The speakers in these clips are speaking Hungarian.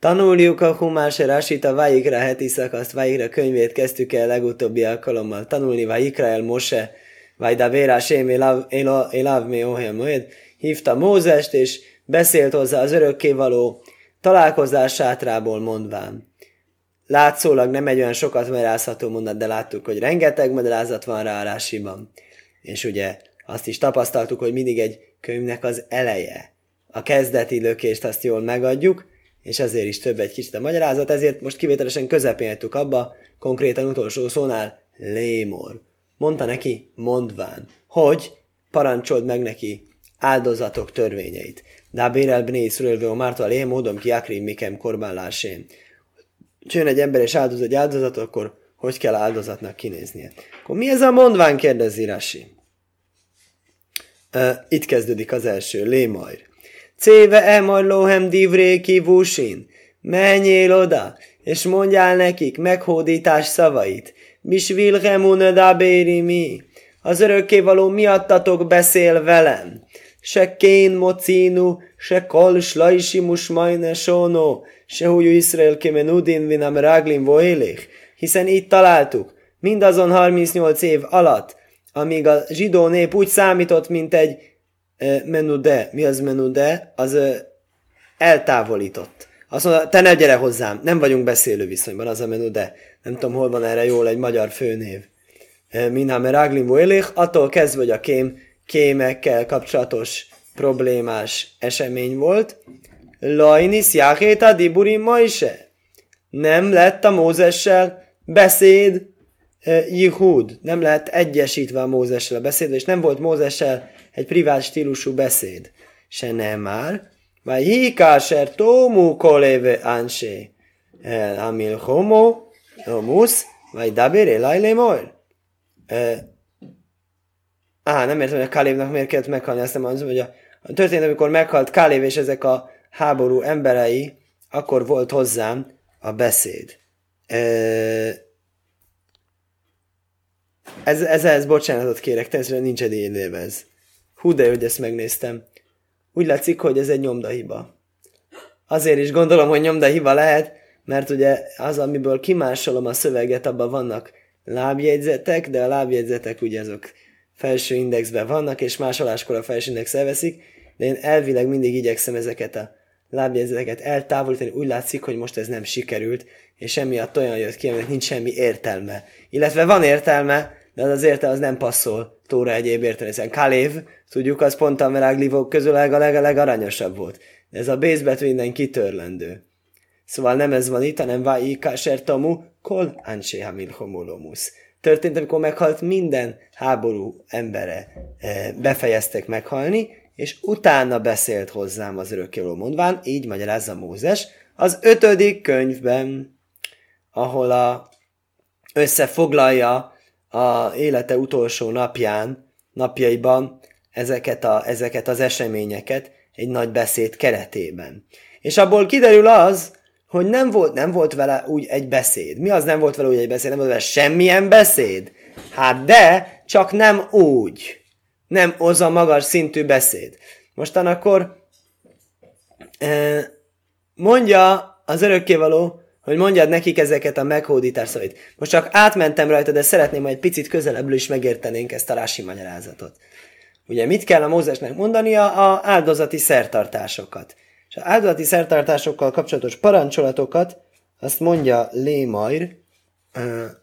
Tanuljuk a Humás a Vajikra heti szakaszt, Vajikra könyvét kezdtük el legutóbbi alkalommal tanulni, Vajikra el Mose, Vajda Sém Elav Mi hívta Mózest, és beszélt hozzá az örökkévaló találkozás sátrából mondván. Látszólag nem egy olyan sokat magyarázható mondat, de láttuk, hogy rengeteg magyarázat van rá a Rásiban. És ugye azt is tapasztaltuk, hogy mindig egy könyvnek az eleje. A kezdeti lökést azt jól megadjuk, és ezért is több egy kicsit a magyarázat, ezért most kivételesen közepén abba, konkrétan utolsó szónál lémor. Mondta neki, mondván, hogy parancsold meg neki áldozatok törvényeit. De bérel bné Iszrael márta a módom ki akrim mikem korbán lásén. Jön egy ember és áldoz egy áldozatot, akkor hogy kell áldozatnak kinéznie? Akkor mi ez a mondván, kérdezi Rasi. Uh, itt kezdődik az első, lémajr. Céve emaj lohem divré kivúsin. Menjél oda, és mondjál nekik meghódítás szavait. Misvil da mi. Az örökkévaló miattatok beszél velem. Se kén mocínu, se kol slajsi musmajne sono, se hújú Iszrael kemenudin vinam ráglin voélék. Hiszen itt találtuk, mindazon 38 év alatt, amíg a zsidó nép úgy számított, mint egy menude. Mi az menude? Az eltávolított. Azt mondta, te ne gyere hozzám, nem vagyunk beszélő viszonyban, az a menude. Nem tudom, hol van erre jól egy magyar főnév. Minha meraglin voélék, attól kezdve, hogy a kém, kémekkel kapcsolatos problémás esemény volt. Lajnis jáhéta diburim maise. Nem lett a Mózessel beszéd Jihud. Nem lett egyesítve a Mózessel a beszéd, és nem volt Mózessel egy privát stílusú beszéd. Se nem már. Vagy hikáser tómú koléve ánsé. Amil homo, homus, vagy dabir elajlé mojr. Á, nem értem, hogy a Kalévnak miért kellett meghalni, azt nem mondom, hogy a, a történet, amikor meghalt Kalév és ezek a háború emberei, akkor volt hozzám a beszéd. E, ez, ez, ez bocsánatot kérek, természetesen nincs edényléve ez. Hú, de hogy ezt megnéztem. Úgy látszik, hogy ez egy nyomdahiba. Azért is gondolom, hogy nyomdahiba lehet, mert ugye az, amiből kimásolom a szöveget, abban vannak lábjegyzetek, de a lábjegyzetek ugye azok felső indexben vannak, és másoláskor a felső index elveszik, de én elvileg mindig igyekszem ezeket a lábjegyzeteket eltávolítani, úgy látszik, hogy most ez nem sikerült, és emiatt olyan jött ki, aminek nincs semmi értelme. Illetve van értelme, de az az értelme az nem passzol Tóra egyéb értelme. Kalév, tudjuk, az pont a meráglívók közül a leg, leg, legaranyosabb volt. De ez a bézbetű innen kitörlendő. Szóval nem ez van itt, hanem vai tomu kol anse hamil homolomus. Történt, amikor meghalt minden háború embere. Eh, befejeztek meghalni, és utána beszélt hozzám az örökkévaló mondván, így magyarázza Mózes, az ötödik könyvben, ahol a, összefoglalja a élete utolsó napján, napjaiban ezeket, a, ezeket az eseményeket egy nagy beszéd keretében. És abból kiderül az, hogy nem volt, nem volt vele úgy egy beszéd. Mi az nem volt vele úgy egy beszéd? Nem volt vele semmilyen beszéd? Hát de, csak nem úgy. Nem az a magas szintű beszéd. Mostan akkor eh, mondja az örökkévaló, hogy mondjad nekik ezeket a meghódítás szavait. Most csak átmentem rajta, de szeretném, hogy egy picit közelebbről is megértenénk ezt a rási magyarázatot. Ugye mit kell a Mózesnek mondania? A áldozati szertartásokat. És az áldozati szertartásokkal kapcsolatos parancsolatokat azt mondja Lémajr,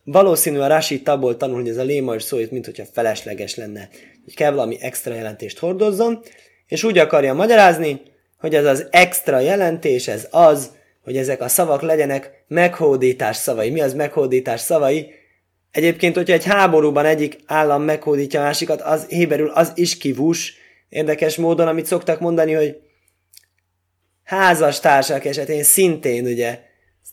valószínű a Rási tabból tanul, hogy ez a Lémajr szó, mint hogyha felesleges lenne, hogy kell valami extra jelentést hordozzon, és úgy akarja magyarázni, hogy ez az extra jelentés, ez az, hogy ezek a szavak legyenek meghódítás szavai. Mi az meghódítás szavai? Egyébként, hogyha egy háborúban egyik állam meghódítja a másikat, az héberül az is kivús, érdekes módon, amit szoktak mondani, hogy házastársak esetén szintén ugye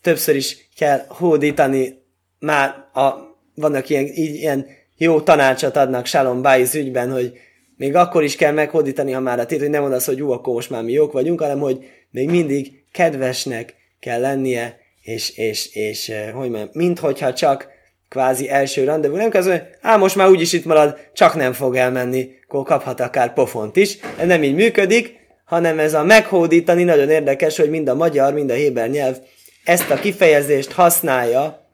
többször is kell hódítani, már a, vannak ilyen, ilyen jó tanácsot adnak Shalom Báiz ügyben, hogy még akkor is kell meghódítani, ha már a tét, hogy nem mondasz, hogy jó, akkor most már mi jók vagyunk, hanem hogy még mindig kedvesnek kell lennie, és, és, és eh, hogy mondjam, minthogyha csak kvázi első rendezvú, nem kell hogy á, most már úgyis itt marad, csak nem fog elmenni, akkor kaphat akár pofont is. Ez nem így működik, hanem ez a meghódítani nagyon érdekes, hogy mind a magyar, mind a héber nyelv ezt a kifejezést használja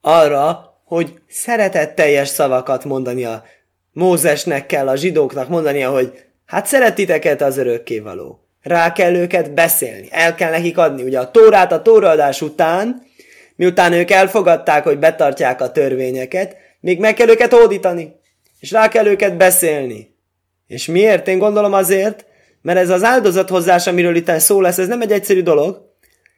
arra, hogy szeretetteljes szavakat mondani a Mózesnek kell a zsidóknak mondania, hogy hát szeretiteket az örökkévaló. Rá kell őket beszélni, el kell nekik adni. Ugye a tórát a tóraadás után, miután ők elfogadták, hogy betartják a törvényeket, még meg kell őket hódítani, és rá kell őket beszélni. És miért? Én gondolom azért, mert ez az áldozathozás, amiről itt szó lesz, ez nem egy egyszerű dolog,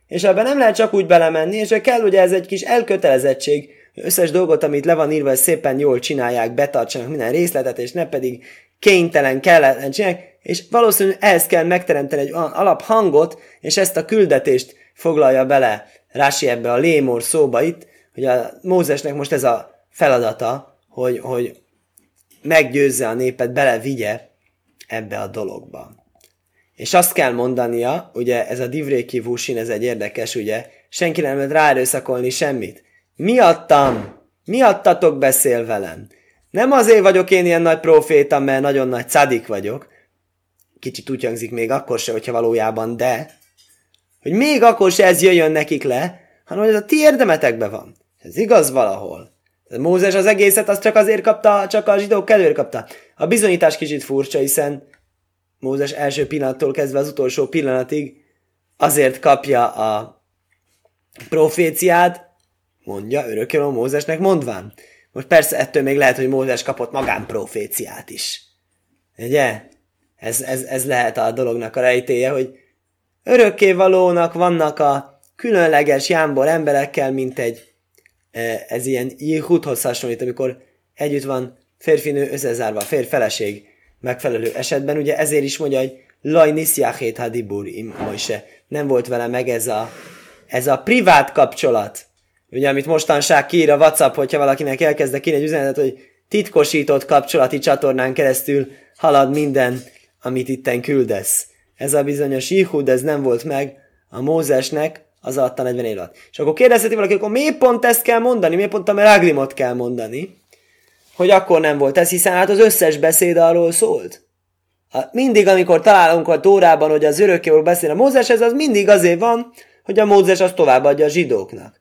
és ebben nem lehet csak úgy belemenni, és kell ugye ez egy kis elkötelezettség, összes dolgot, amit le van írva, szépen jól csinálják, betartsanak minden részletet, és ne pedig kénytelen, kellene csinálják, és valószínűleg ehhez kell megteremteni egy alaphangot, és ezt a küldetést foglalja bele Rási ebbe a lémor szóba itt, hogy a Mózesnek most ez a feladata, hogy, hogy meggyőzze a népet, belevigye ebbe a dologba. És azt kell mondania, ugye ez a divréki vúsin, ez egy érdekes, ugye, senki nem lehet ráerőszakolni semmit. Miattam, miattatok beszél velem. Nem azért vagyok én ilyen nagy proféta, mert nagyon nagy cadik vagyok. Kicsit úgy hangzik még akkor se, hogyha valójában de. Hogy még akkor se ez jöjjön nekik le, hanem hogy ez a ti érdemetekben van. Ez igaz valahol. Mózes az egészet azt csak azért kapta, csak a zsidók kedvéért kapta. A bizonyítás kicsit furcsa, hiszen Mózes első pillanattól kezdve az utolsó pillanatig azért kapja a proféciát, mondja örökölő Mózesnek mondván. Most persze ettől még lehet, hogy Mózes kapott magánproféciát is. Ugye? Ez, ez, ez lehet a dolognak a rejtéje, hogy örökkévalónak vannak a különleges jámbor emberekkel, mint egy e, ez ilyen Jihudhoz hasonlít, amikor együtt van férfinő összezárva, férfeleség megfelelő esetben, ugye ezért is mondja, hogy Laj nisziachét hadibur im Mojse. Nem volt vele meg ez a, ez a privát kapcsolat. Ugye, amit mostanság kiír a WhatsApp, hogyha valakinek elkezdek írni egy üzenetet, hogy titkosított kapcsolati csatornán keresztül halad minden, amit itten küldesz. Ez a bizonyos Jihud, ez nem volt meg a Mózesnek az alatt a 40 év alatt. És akkor kérdezheti valaki, akkor miért pont ezt kell mondani? Miért pont a Meraglimot kell mondani? Hogy akkor nem volt ez, hiszen hát az összes beszéd arról szólt. Mindig, amikor találunk a Tórában, hogy az örökkéről beszél a Mózes, ez az mindig azért van, hogy a Mózes azt továbbadja a zsidóknak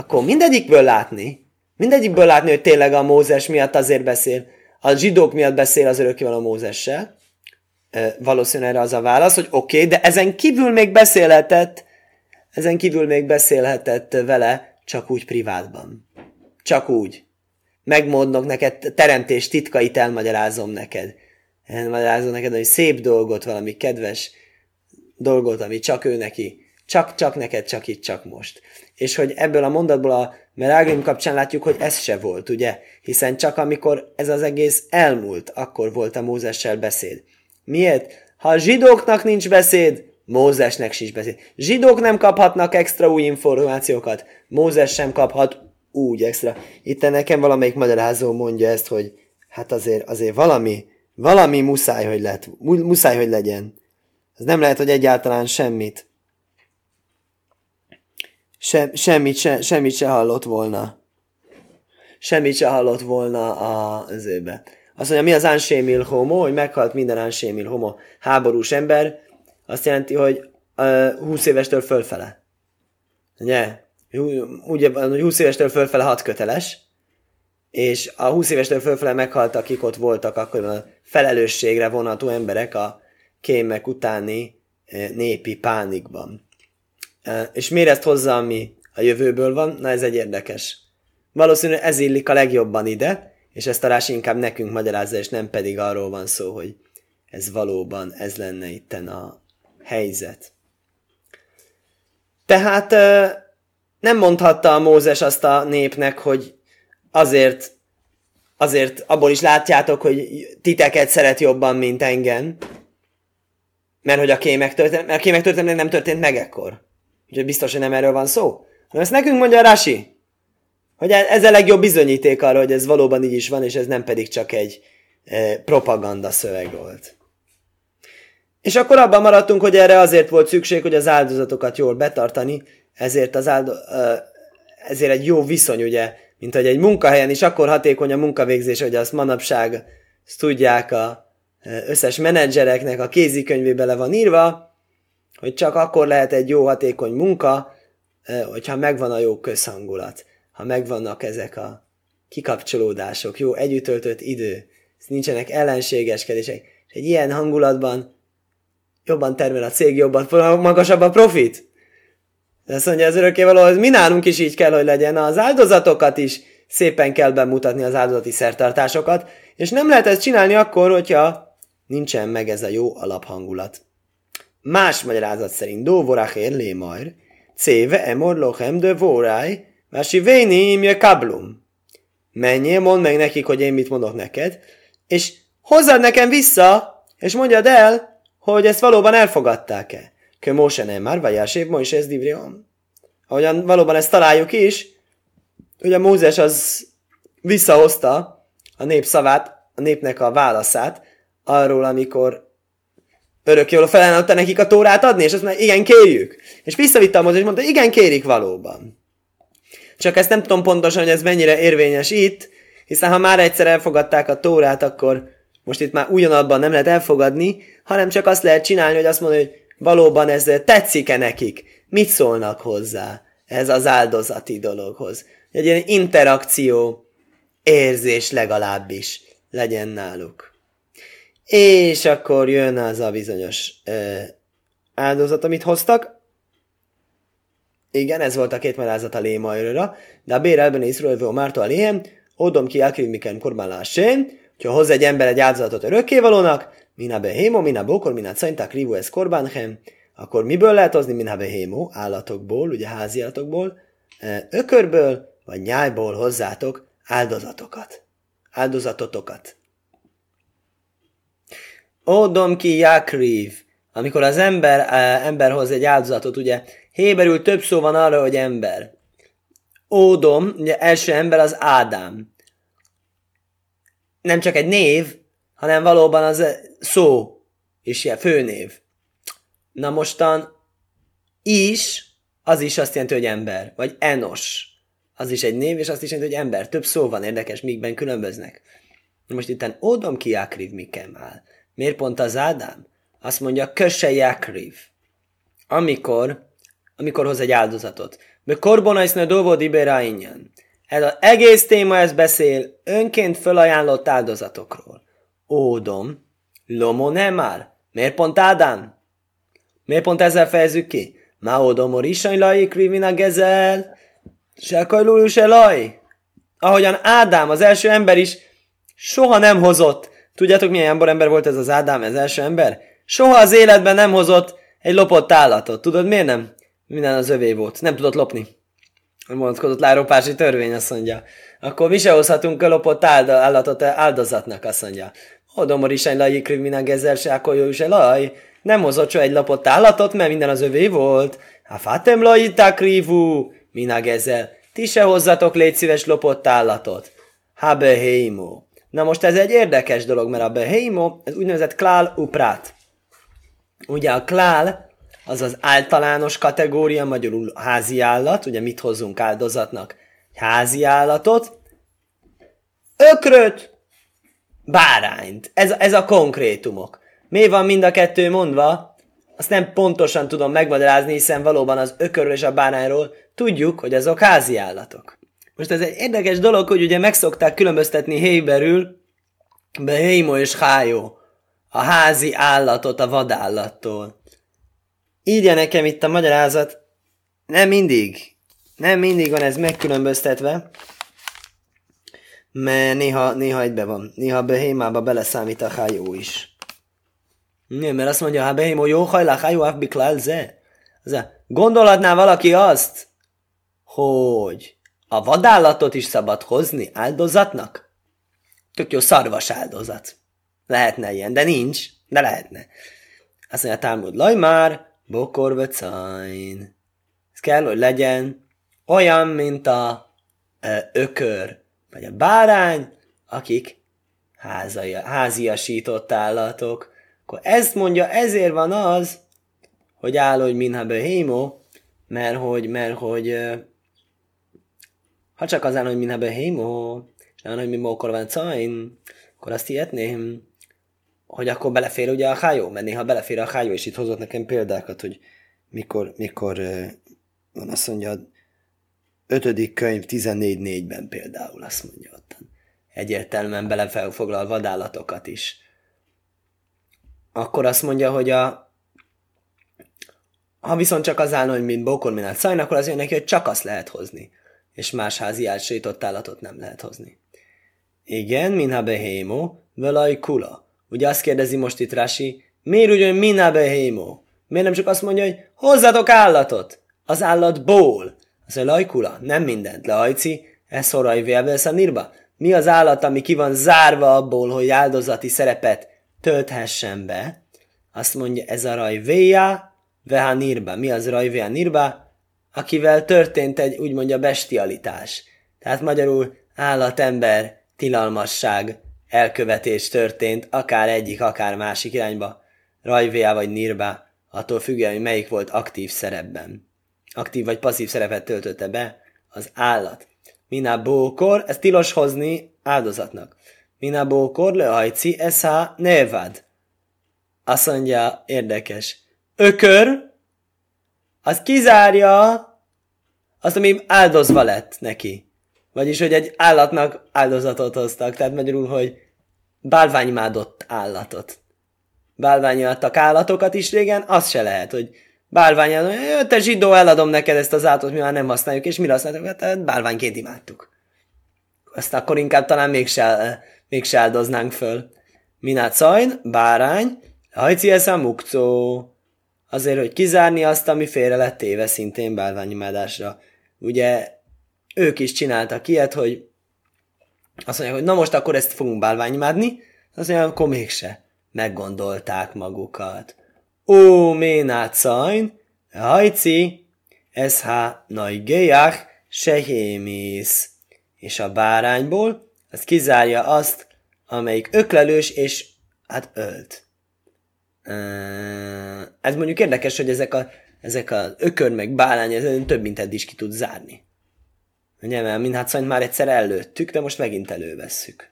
akkor mindegyikből látni, mindegyikből látni, hogy tényleg a Mózes miatt azért beszél, a zsidók miatt beszél az örökkéval a Mózessel. Valószínűleg erre az a válasz, hogy oké, okay, de ezen kívül még beszélhetett, ezen kívül még beszélhetett vele, csak úgy privátban. Csak úgy. Megmondok neked, teremtés titkait elmagyarázom neked. Elmagyarázom neked, hogy szép dolgot, valami kedves dolgot, ami csak ő neki csak, csak neked, csak itt, csak most. És hogy ebből a mondatból a Meráglim kapcsán látjuk, hogy ez se volt, ugye? Hiszen csak amikor ez az egész elmúlt, akkor volt a Mózessel beszéd. Miért? Ha a zsidóknak nincs beszéd, Mózesnek sincs beszéd. Zsidók nem kaphatnak extra új információkat, Mózes sem kaphat úgy extra. Itt nekem valamelyik magyarázó mondja ezt, hogy hát azért, azért valami, valami muszáj, hogy, lett, muszáj, hogy legyen. Ez nem lehet, hogy egyáltalán semmit se, semmit, se, semmit se hallott volna. Semmit se hallott volna a, az őbe. Azt mondja, mi az ansémil homo, hogy meghalt minden ansémil homo háborús ember, azt jelenti, hogy uh, 20 évestől fölfele. Ugye? Hogy 20 évestől fölfele hat köteles, és a 20 évestől fölfele meghalt, akik ott voltak, akkor a felelősségre vonató emberek a kémek utáni népi pánikban. És miért ezt hozzá, ami a jövőből van? Na ez egy érdekes. Valószínűleg ez illik a legjobban ide, és ezt a rás inkább nekünk magyarázza, és nem pedig arról van szó, hogy ez valóban ez lenne itten a helyzet. Tehát nem mondhatta a Mózes azt a népnek, hogy azért, azért abból is látjátok, hogy titeket szeret jobban, mint engem, mert hogy a kémek történet, mert a kémek történet nem történt meg ekkor. Úgyhogy biztos, hogy nem erről van szó. Hanem ezt nekünk mondja Rasi, hogy ez a legjobb bizonyíték arra, hogy ez valóban így is van, és ez nem pedig csak egy e, propaganda szöveg volt. És akkor abban maradtunk, hogy erre azért volt szükség, hogy az áldozatokat jól betartani, ezért, az áldo, e, ezért egy jó viszony, ugye, mint hogy egy munkahelyen is akkor hatékony a munkavégzés, hogy azt manapság azt tudják a összes menedzsereknek a kézikönyvébe le van írva, hogy csak akkor lehet egy jó, hatékony munka, hogyha megvan a jó közhangulat, ha megvannak ezek a kikapcsolódások, jó együttöltött idő, nincsenek ellenségeskedések, és egy ilyen hangulatban jobban termel a cég, jobban, magasabb a profit. De azt mondja az örökkévaló, hogy mi nálunk is így kell, hogy legyen. Az áldozatokat is szépen kell bemutatni, az áldozati szertartásokat, és nem lehet ezt csinálni akkor, hogyha nincsen meg ez a jó alaphangulat. Más magyarázat szerint Dóvorach érlé majd, céve emor lochem de voráj, mási véni imje kablum. Menjél, mondd meg nekik, hogy én mit mondok neked, és hozzad nekem vissza, és mondjad el, hogy ezt valóban elfogadták-e. Kö Móse nem már, vagy Jásév Mojse ez divrion. Ahogyan valóban ezt találjuk is, ugye Mózes az visszahozta a nép szavát, a népnek a válaszát arról, amikor örökkévaló felelőtte nekik a tórát adni, és azt mondja, igen, kérjük. És visszavitte a Mózes, és mondta, igen, kérik valóban. Csak ezt nem tudom pontosan, hogy ez mennyire érvényes itt, hiszen ha már egyszer elfogadták a tórát, akkor most itt már ugyanabban nem lehet elfogadni, hanem csak azt lehet csinálni, hogy azt mondja, hogy valóban ez tetszik-e nekik, mit szólnak hozzá ez az áldozati dologhoz. Egy ilyen interakció, érzés legalábbis legyen náluk. És akkor jön az a bizonyos ö, áldozat, amit hoztak. Igen, ez volt a két malázat a lémajra, de a bérelben Iszrael Márta a léhem, Odom ki elkívmiken korban lássén, hogyha hoz egy ember egy áldozatot örökkévalónak, mina behémo, mina bókor, mina cainták rivu ez korbánhem, akkor miből lehet hozni mina behémo? Állatokból, ugye házi állatokból, ökörből, vagy nyájból hozzátok áldozatokat. Áldozatotokat. Odom ki jakriv. Amikor az ember, ember hoz egy áldozatot, ugye héberül több szó van arra, hogy ember. Ódom, ugye első ember az Ádám. Nem csak egy név, hanem valóban az szó, és ilyen főnév. Na mostan is, az is azt jelenti, hogy ember, vagy enos. Az is egy név, és azt is jelenti, hogy ember. Több szó van érdekes, mígben különböznek. Most itt Ódom ki Jakriv mikem áll. Miért pont az Ádám? Azt mondja, köse Jakriv. Amikor, amikor hoz egy áldozatot. Me korbonaiszna dovo diberáinyan. Ez az egész téma ez beszél önként fölajánlott áldozatokról. Ódom, lomo nem már. Miért pont Ádám? Miért pont ezzel fejezzük ki? Má ódom orisany laj krivina gezel, se kajlulú se laj. Ahogyan Ádám, az első ember is, soha nem hozott. Tudjátok, milyen ember volt ez az Ádám, ez első ember? Soha az életben nem hozott egy lopott állatot. Tudod, miért nem? Minden az övé volt. Nem tudott lopni. A vonatkozott láropási törvény, azt mondja. Akkor mi se hozhatunk lopott állatot áldozatnak, azt mondja. Odomor is egy lajik krivina gezer se, akkor jó is laj. Nem hozott egy lopott állatot, mert minden az övé volt. Ha fatem lajita krivu, mina gezer. Ti se hozzatok légy szíves lopott állatot. Ha behémo. Na most ez egy érdekes dolog, mert a behémo, ez úgynevezett klál uprát. Ugye a klál, az az általános kategória, magyarul házi állat, ugye mit hozzunk áldozatnak? Házi állatot, ökröt, bárányt. Ez, ez a konkrétumok. Mi van mind a kettő mondva? Azt nem pontosan tudom megmagyarázni, hiszen valóban az ökörről és a bárányról tudjuk, hogy azok házi állatok. Most ez egy érdekes dolog, hogy ugye megszokták különböztetni héberül, behémo és hájó, a házi állatot a vadállattól írja nekem itt a magyarázat, nem mindig, nem mindig van ez megkülönböztetve, mert néha, néha egybe van. Néha behémába beleszámít a hájó is. Nem, mert azt mondja, ha behémó jó hajlá, hájó afbiklál ze. Gondolhatná valaki azt, hogy a vadállatot is szabad hozni áldozatnak? Tök jó szarvas áldozat. Lehetne ilyen, de nincs, de lehetne. Azt mondja, Talmud, laj már, Bokor vecain. Ez kell, hogy legyen olyan, mint a ö, ökör, vagy a bárány, akik házai, háziasított állatok. Akkor ezt mondja, ezért van az, hogy áll, hogy minha behémo, mert hogy, mert hogy ha csak az áll, hogy minha behémo, és nem, hogy mi mokor van cain, akkor azt hihetném, hogy akkor belefér ugye a hájó, mert néha belefér a hájó, és itt hozott nekem példákat, hogy mikor, mikor van azt mondja, ötödik könyv 14.4-ben például azt mondja ott. Egyértelműen belefoglal vadállatokat is. Akkor azt mondja, hogy a, ha viszont csak az állna, hogy mint bókorminát szajn, akkor az jön neki, hogy csak azt lehet hozni. És más házi álsított állatot nem lehet hozni. Igen, minha behémo, velaj kula. Ugye azt kérdezi most itt Rasi, miért úgy, hogy minha behémo? Miért nem csak azt mondja, hogy hozzatok állatot? Az állatból. Az a lajkula, nem mindent. Lajci, ez horaj vélvelsza Mi az állat, ami ki van zárva abból, hogy áldozati szerepet tölthessen be? Azt mondja, ez a raj véja, veha nirba. Mi az raj véja nirba? Akivel történt egy, úgy mondja, bestialitás. Tehát magyarul állatember, tilalmasság, elkövetés történt, akár egyik, akár másik irányba, rajvéja vagy nirba, attól függően, hogy melyik volt aktív szerepben. Aktív vagy passzív szerepet töltötte be az állat. Miná bókor, ez tilos hozni áldozatnak. Miná bókor lehajci eszá nevad. Azt mondja, érdekes. Ökör, az kizárja azt, ami áldozva lett neki. Vagyis, hogy egy állatnak áldozatot hoztak. Tehát magyarul, hogy bálványimádott állatot. Bálványimádtak állatokat is régen, az se lehet, hogy bálványimádott, te zsidó, eladom neked ezt az állatot, mi már nem használjuk, és mi használjuk? Hát bálványként imádtuk. Azt akkor inkább talán mégse, mégse áldoznánk föl. Minát szajn, bárány, hajci a mukcó. Azért, hogy kizárni azt, ami félre lett téve szintén bálványimádásra. Ugye ők is csináltak ilyet, hogy azt mondják, hogy na most akkor ezt fogunk bálványimádni, azt mondják, akkor mégse. Meggondolták magukat. Ó, ménát szajn, hajci, ez há najgéjach, sehémész. És a bárányból, az kizárja azt, amelyik öklelős és hát ölt. Ez mondjuk érdekes, hogy ezek a, ezek a ökör meg bárány, ez több mint eddig is ki tud zárni. Ugye, mert mindhátszany már egyszer előttük, de most megint elővesszük.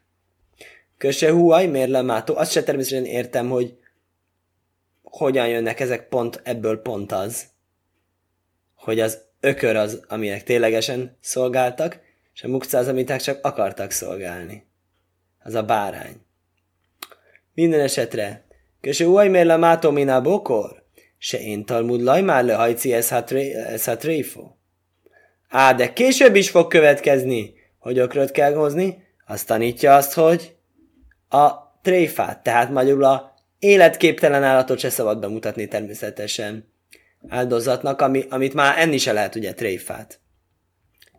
Köse huaj, mérlemátó, azt se természetesen értem, hogy hogyan jönnek ezek pont, ebből pont az, hogy az ökör az, aminek ténylegesen szolgáltak, és a mukca az, amit csak akartak szolgálni. Az a bárány. Minden esetre, köse huaj, mérlemátó miná bokor, se én talmud laj már le hajci ez hát réfo. Á, de később is fog következni, hogy ökröt kell hozni, azt tanítja azt, hogy a tréfát, tehát magyarul a életképtelen állatot se szabad bemutatni természetesen áldozatnak, ami, amit már enni se lehet, ugye, tréfát.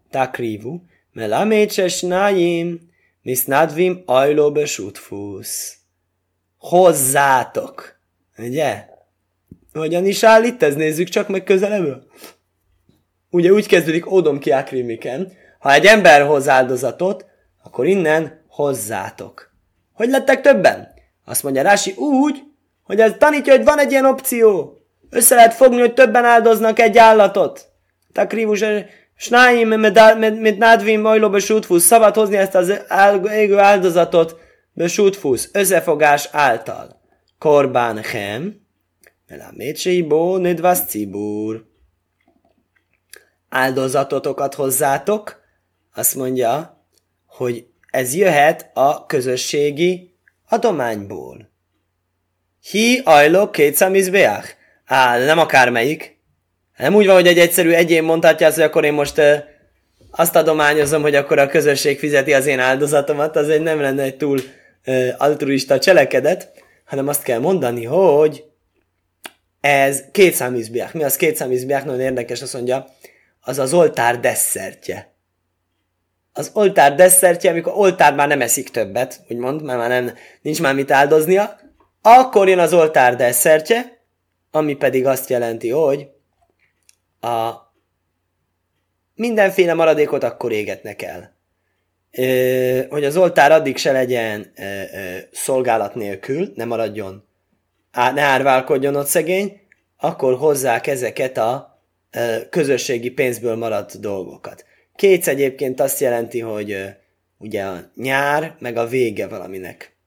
Takrivu, melamécses nájim, nadvim ajló besútfusz. Hozzátok! Ugye? Hogyan is áll itt? Ez nézzük csak meg közelebbről ugye úgy kezdődik Odom ki Akrimiken, ha egy ember hoz áldozatot, akkor innen hozzátok. Hogy lettek többen? Azt mondja Rási úgy, hogy ez tanítja, hogy van egy ilyen opció. Össze lehet fogni, hogy többen áldoznak egy állatot. Takrivus, snáim, mit nádvim, majló, besútfusz. Szabad hozni ezt az égő áldozatot, besútfusz, összefogás által. Korbán hem, melamétsei bó, nedvasz cibúr áldozatotokat hozzátok, azt mondja, hogy ez jöhet a közösségi adományból. Hi ajlok kétszamizbeach. Á, nem akármelyik. Nem úgy van, hogy egy egyszerű egyén mondhatja azt, hogy akkor én most uh, azt adományozom, hogy akkor a közösség fizeti az én áldozatomat, az egy nem lenne egy túl uh, altruista cselekedet, hanem azt kell mondani, hogy ez két számizbiák. Mi az két számizbiák? Nagyon érdekes, azt mondja, az az oltár desszertje. Az oltár desszertje, amikor oltár már nem eszik többet, úgymond, mert már nem, nincs már mit áldoznia, akkor jön az oltár desszertje, ami pedig azt jelenti, hogy a mindenféle maradékot akkor égetnek el. Ö, hogy az oltár addig se legyen ö, ö, szolgálat nélkül, ne maradjon, á, ne árválkodjon ott szegény, akkor hozzák ezeket a közösségi pénzből maradt dolgokat. Kétsz egyébként azt jelenti, hogy ugye a nyár, meg a vége valaminek.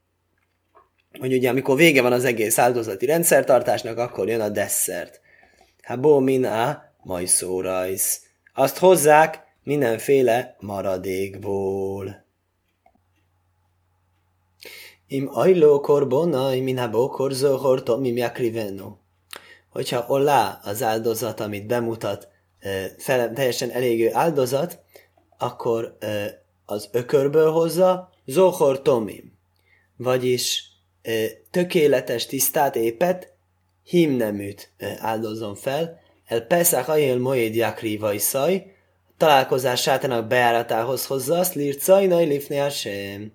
hogy ugye amikor vége van az egész áldozati rendszertartásnak, akkor jön a desszert. Habó min a majszórajsz. Azt hozzák mindenféle maradékból. Im ajló korbonai min habó korzó horto mi miakriveno. Hogyha olá az áldozat, amit bemutat, teljesen elégő áldozat, akkor az ökörből hozza, zohor tomim, vagyis tökéletes, tisztát, épet, himneműt áldozom fel, el Pesach ajél moéd jakri vajszaj, találkozás sátának bejáratához hozza, azt lírt szajnaj lifne sem.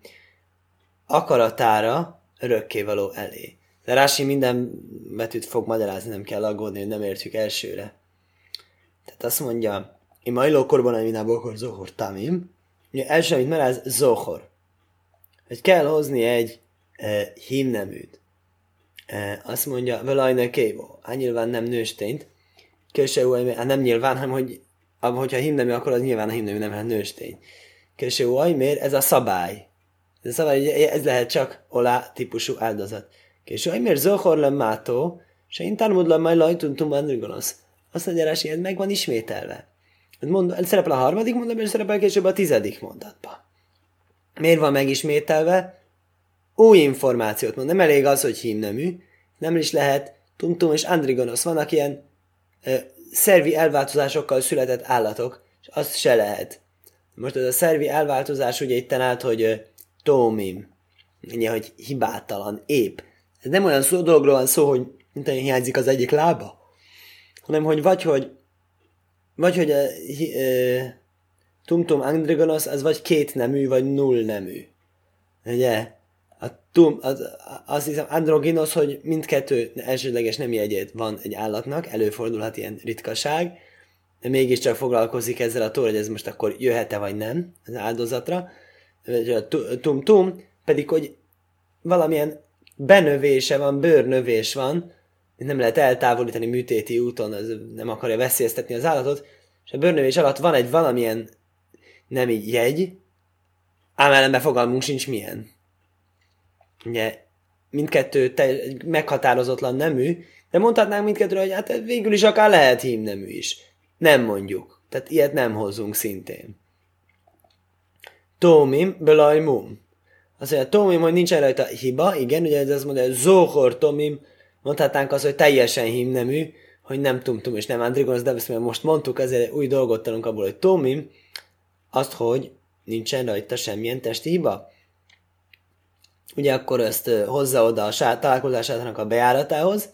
Akaratára örökkévaló elé. De Rási minden betűt fog magyarázni, nem kell aggódni, hogy nem értjük elsőre. Tehát azt mondja, én majló korban a minából zohor tamim. Ugye első, amit meráz, zohor. Hogy kell hozni egy e, hímneműt. E, azt mondja, velajna kévó. Hát nyilván nem nőstényt. Köse hát nem nyilván, hanem hogy hogyha hímnemű, akkor az nyilván a hímnemű nem lehet nőstény. Köse miért? Ez a szabály. Ez a szabály, ez lehet csak olá típusú áldozat. Miért zohor le mátó, se intán le majd lajtuntum andrigonosz. Azt mondja Rási, ez meg van ismételve. Mond, szerepel a harmadik mondatban, és szerepel később a tizedik mondatban. Miért van megismételve? Új információt mond. Nem elég az, hogy hímnemű, nem is lehet tumtum és andrigonosz. Vannak ilyen ö, szervi elváltozásokkal született állatok, és azt se lehet. Most ez a szervi elváltozás ugye itt állt, hogy ö, tómim, ennyi, hogy hibátalan, épp. Nem olyan szó, dologról van szó, hogy mint hiányzik az egyik lába, hanem hogy vagy, hogy vagy, hogy a e, Tumtum Andrigonos az vagy két nemű, vagy null nemű. Ugye? A tum, az, azt hiszem androginos, hogy mindkettő elsődleges nem jegyét van egy állatnak, előfordulhat ilyen ritkaság, de mégiscsak foglalkozik ezzel a tóra, hogy ez most akkor jöhet-e vagy nem az áldozatra. A tum-tum pedig, hogy valamilyen benövése van, bőrnövés van, nem lehet eltávolítani műtéti úton, az nem akarja veszélyeztetni az állatot, és a bőrnövés alatt van egy valamilyen nem így jegy, ám ellenben fogalmunk sincs milyen. Ugye mindkettő te, meghatározatlan nemű, de mondhatnánk mindkettőre, hogy hát végül is akár lehet hímnemű is. Nem mondjuk. Tehát ilyet nem hozzunk szintén. Tómim, belajmum. Azt mondja, tómim, hogy nincsen rajta hiba, igen, ugye ez azt mondja, zohor tómim, mondhatnánk azt, hogy teljesen hímnemű, hogy nem tumtum és nem andrigonos, de ezt most mondtuk, ezért új dolgot tanulunk abból, hogy tomim, azt, hogy nincsen rajta semmilyen testi hiba. Ugye akkor ezt hozza oda a sát, találkozásának a bejáratához,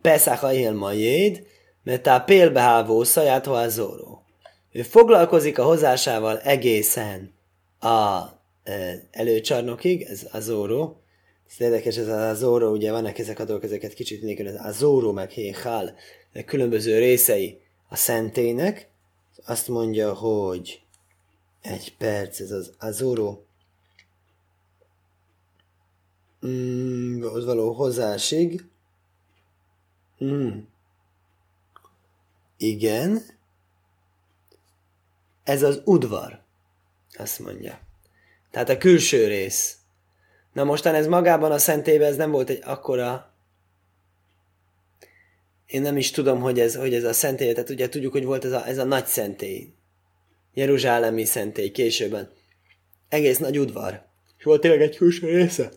Pesach a majéd, mert a pélbehávó szaját zóró. Ő foglalkozik a hozásával egészen a előcsarnokig, ez a zóró, ez érdekes, ez az Azoro, ugye vannak ezek a dolgok, ezeket kicsit nélkül, az Azoro meg Héhál, különböző részei a szentének. Azt mondja, hogy egy perc, ez az Azoro, mm, ott való hozásig. Mm. Igen. Ez az udvar, azt mondja. Tehát a külső rész. Na mostan ez magában a szentében ez nem volt egy akkora én nem is tudom, hogy ez, hogy ez a szentély, tehát ugye tudjuk, hogy volt ez a, ez a nagy szentély. Jeruzsálemi szentély későbben. Egész nagy udvar. És volt tényleg egy külső része.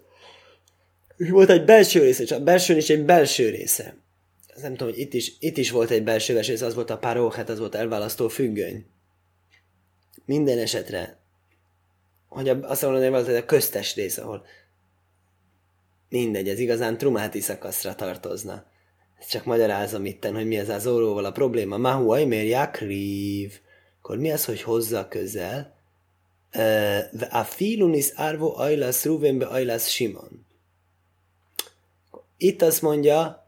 És volt egy belső része, és a belső is egy belső része. Nem tudom, hogy itt is, itt is volt egy belső része, az volt a paróhet, az volt elválasztó függöny. Minden esetre, hogy azt mondom, hogy a köztes rész, ahol Mindegy, ez igazán trumáti szakaszra tartozna. Ezt csak magyarázom itten, hogy mi ez az óróval a probléma. Mahu ajmér jakrív. Akkor mi az, hogy hozza közel? A filunis árvó ajlasz ruvénbe ajlasz simon. Itt azt mondja,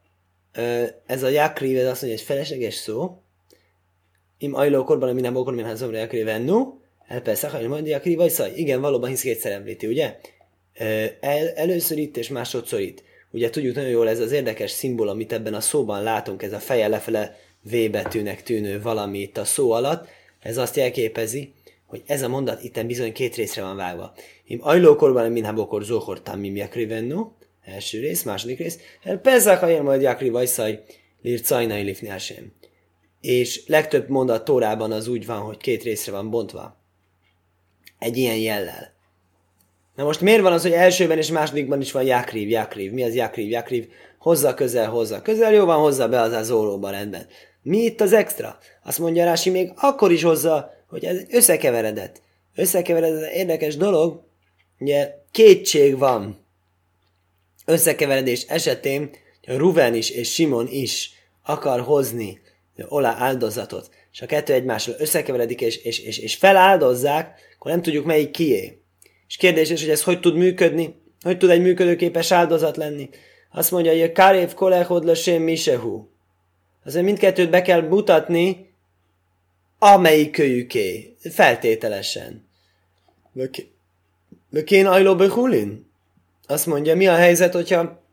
ez a jakrív, ez azt mondja, egy felesleges szó. Im ajló korban, minden bokor, minden házomra jakrívennu. El persze, hogy mondja, jakrív vagy szaj. Igen, valóban hisz kétszer említi, ugye? el, először itt és másodszor itt. Ugye tudjuk nagyon jól ez az érdekes szimbol, amit ebben a szóban látunk, ez a feje lefele V betűnek tűnő valami itt a szó alatt, ez azt jelképezi, hogy ez a mondat itten bizony két részre van vágva. Im ajlókorban minhábokor zohor tamim jakrivennu, Első rész, második rész. Pezzák a majd Jakri Vajszaj, lírt Cajnai Lifni És legtöbb mondat Tórában az úgy van, hogy két részre van bontva. Egy ilyen jellel. Na most miért van az, hogy elsőben és másodikban is van Jakriv, Jakriv? Mi az Jakriv, Jakriv? Hozza közel, hozza közel, jó van, hozza be az a zólóba rendben. Mi itt az extra? Azt mondja Rási, még akkor is hozza, hogy ez összekeveredett. Összekeveredett érdekes dolog, ugye kétség van összekeveredés esetén, hogy Ruven is és Simon is akar hozni olá áldozatot, és a kettő egymással összekeveredik és, és, és, és feláldozzák, akkor nem tudjuk melyik kié. És kérdés is, hogy ez hogy tud működni, hogy tud egy működőképes áldozat lenni. Azt mondja, hogy a Karév kolechod lesém misehu. Azért mindkettőt be kell mutatni, amelyik kölyüké, feltételesen. De kén ajló behulin? Azt mondja, mi a helyzet, hogyha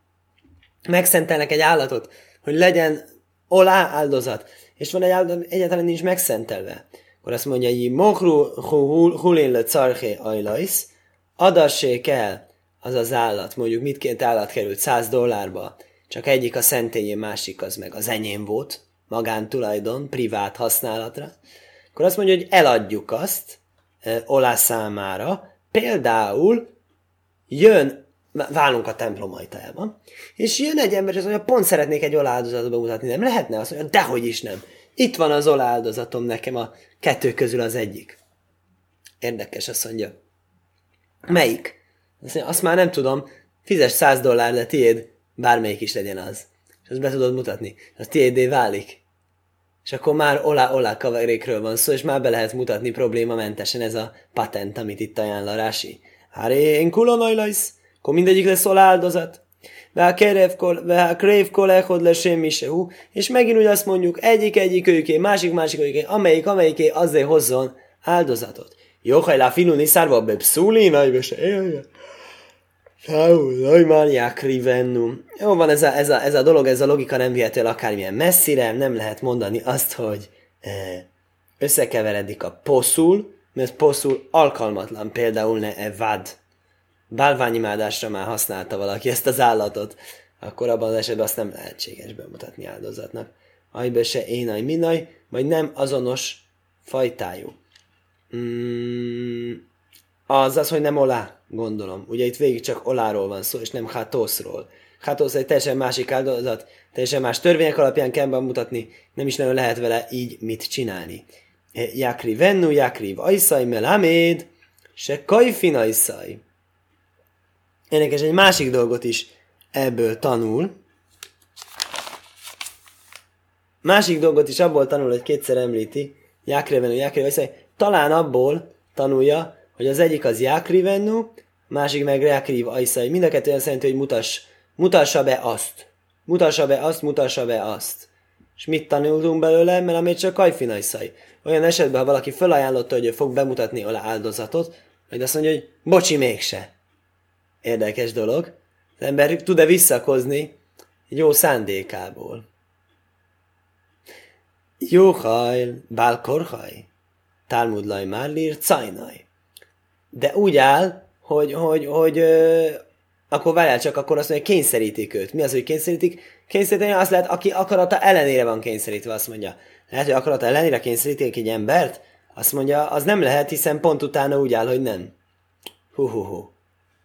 megszentelnek egy állatot, hogy legyen olá áldozat, és van egy áldozat, egyáltalán nincs megszentelve. Akkor azt mondja, hogy mohru hulin le carché ajlajsz, adassék el az az állat, mondjuk mit állat került 100 dollárba, csak egyik a szentélyén, másik az meg az enyém volt, magántulajdon, privát használatra, akkor azt mondja, hogy eladjuk azt e, Olá számára, például jön, válunk a templom ajtajában, és jön egy ember, és azt mondja, pont szeretnék egy olá áldozatot bemutatni, nem lehetne? Azt mondja, dehogy is nem. Itt van az olá áldozatom nekem a kettő közül az egyik. Érdekes, azt mondja. Melyik? Azt, mondja, azt már nem tudom, fizes 100 dollár, de tiéd, bármelyik is legyen az. És azt be tudod mutatni. Az tiédé válik. És akkor már olá-olá kaverékről van szó, és már be lehet mutatni problémamentesen ez a patent, amit itt ajánl a Rási. Háré, én kulonajlajsz, akkor mindegyik lesz olá krév kolechod le semmi se hú, és megint úgy azt mondjuk, egyik egyik őké, másik másik őké, amelyik amelyik azért hozzon áldozatot. Jó, hajlá filuni szárva be pszuli, nagy se rivennum. Jó van, ez a, ez, a, ez a dolog, ez a logika nem vihető el akármilyen messzire, nem lehet mondani azt, hogy összekeveredik a poszul, mert poszul alkalmatlan, például ne e vad. Bálványimádásra már használta valaki ezt az állatot, akkor abban az esetben azt nem lehetséges bemutatni áldozatnak. Ajbe se énaj minaj, vagy nem azonos fajtájú. Mm, az az, hogy nem olá, gondolom. Ugye itt végig csak oláról van szó, és nem hátoszról. Hátosz egy teljesen másik áldozat, teljesen más törvények alapján kell bemutatni, nem is nagyon lehet vele így mit csinálni. Jakri vennu, jakri ajszaj melaméd, se kajfin ajszaj. Énekes egy másik dolgot is ebből tanul. Másik dolgot is abból tanul, hogy kétszer említi, vennu, jakri ajszaj, talán abból tanulja, hogy az egyik az Jákrivennu, másik meg Jákriv Ajszai. Mind a kettő olyan szerint, hogy mutass, mutassa be azt. Mutassa be azt, mutassa be azt. És mit tanultunk belőle? Mert amit csak Kajfin Ajszai. Olyan esetben, ha valaki felajánlotta, hogy ő fog bemutatni alá áldozatot, majd azt mondja, hogy bocsi, mégse. Érdekes dolog. Az ember tud-e visszakozni jó szándékából. Jó hajl, bálkorhaj. Talmud laj már lír, cajnaj de úgy áll, hogy, hogy, hogy ö, akkor várjál csak, akkor azt mondja, kényszerítik őt. Mi az, hogy kényszerítik? Kényszeríteni azt lehet, aki akarata ellenére van kényszerítve, azt mondja. Lehet, hogy akarata ellenére kényszerítik egy embert? Azt mondja, az nem lehet, hiszen pont utána úgy áll, hogy nem. Hú, hú, hú.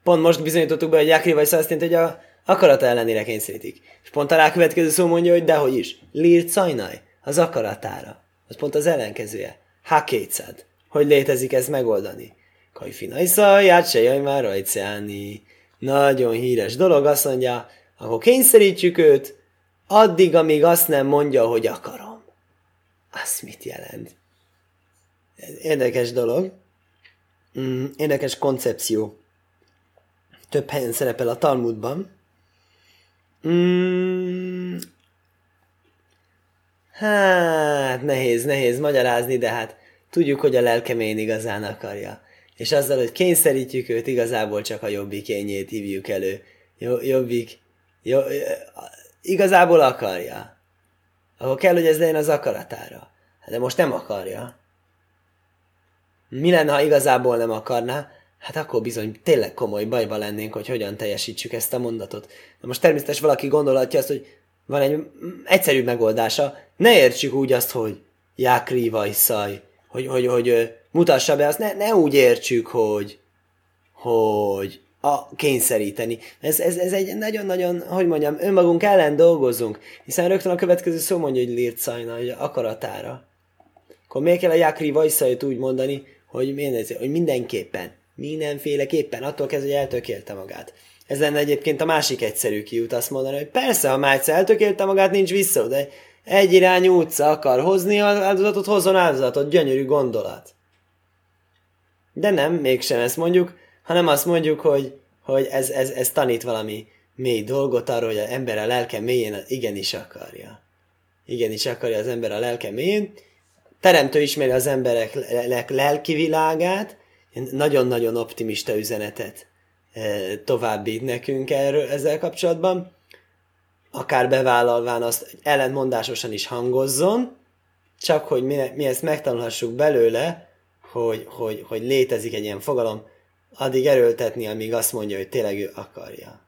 Pont most bizonyítottuk be, hogy Jákri vagy jelenti, hogy a akarata ellenére kényszerítik. És pont a rákövetkező szó mondja, hogy dehogy is. Lírt szajnaj, az akaratára. Az pont az ellenkezője. Ha kétszád. Hogy létezik ez megoldani? Kajfinajsza, ját se jaj már rajcálni. Nagyon híres dolog, azt mondja, akkor kényszerítjük őt, addig, amíg azt nem mondja, hogy akarom. Az mit jelent? Érdekes dolog. Mm, érdekes koncepció. Több helyen szerepel a Talmudban. Mm, hát, nehéz, nehéz magyarázni, de hát tudjuk, hogy a lelkemén igazán akarja és azzal, hogy kényszerítjük őt, igazából csak a jobbik ényét hívjuk elő. Jobbik, jó, igazából akarja. Akkor kell, hogy ez legyen az akaratára. De most nem akarja. Mi lenne, ha igazából nem akarná? Hát akkor bizony tényleg komoly bajba lennénk, hogy hogyan teljesítsük ezt a mondatot. Na most természetesen valaki gondolhatja azt, hogy van egy egyszerű megoldása, ne értsük úgy azt, hogy jákri vajszaj, hogy, hogy, hogy mutassa be, azt ne, ne úgy értsük, hogy, hogy a kényszeríteni. Ez, ez, ez egy nagyon-nagyon, hogy mondjam, önmagunk ellen dolgozunk, hiszen rögtön a következő szó mondja, hogy lírt szajna, hogy akaratára. Akkor miért kell a jákri vajszajt úgy mondani, hogy, hogy mindenképpen, mindenféleképpen, attól kezdve, hogy eltökélte magát. Ez lenne egyébként a másik egyszerű kiút azt mondani, hogy persze, ha egyszer eltökélte magát, nincs vissza, de egy irányú utca akar hozni áldozatot, hozzon áldozatot, gyönyörű gondolat. De nem, mégsem ezt mondjuk, hanem azt mondjuk, hogy, hogy ez, ez, ez tanít valami mély dolgot arról, hogy az ember a lelke mélyén igenis akarja. Igenis akarja az ember a lelke mélyén. Teremtő ismeri az emberek lelki világát, nagyon-nagyon optimista üzenetet eh, továbbít nekünk erről, ezzel kapcsolatban akár bevállalván azt ellentmondásosan is hangozzon, csak hogy mi, mi ezt megtanulhassuk belőle, hogy, hogy, hogy létezik egy ilyen fogalom, addig erőltetni, amíg azt mondja, hogy tényleg ő akarja.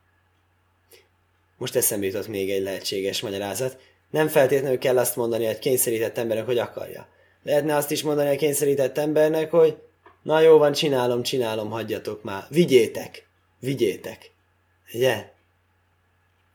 Most eszembe jutott még egy lehetséges magyarázat. Nem feltétlenül kell azt mondani egy kényszerített embernek, hogy akarja. Lehetne azt is mondani a kényszerített embernek, hogy na jó van, csinálom, csinálom, hagyjatok már. Vigyétek, vigyétek. Ugye?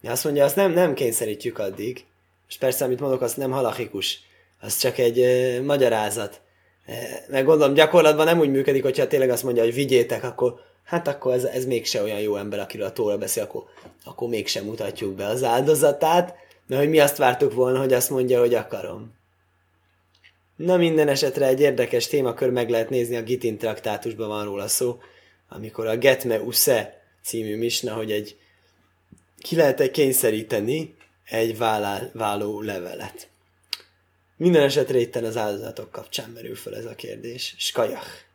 Azt mondja, azt nem, nem kényszerítjük addig. És persze, amit mondok, az nem halachikus. Az csak egy e, magyarázat. E, meg gondolom, gyakorlatban nem úgy működik, hogyha tényleg azt mondja, hogy vigyétek, akkor hát akkor ez, ez mégse olyan jó ember, akiről a tóra beszél, akkor, akkor mégsem mutatjuk be az áldozatát, mert hogy mi azt vártuk volna, hogy azt mondja, hogy akarom. Na minden esetre egy érdekes témakör meg lehet nézni, a Gitin traktátusban van róla szó, amikor a Getme Use című misna, hogy egy ki lehet-e kényszeríteni egy vállá, levelet. Minden esetre itt az áldozatok kapcsán merül fel ez a kérdés. Skajach.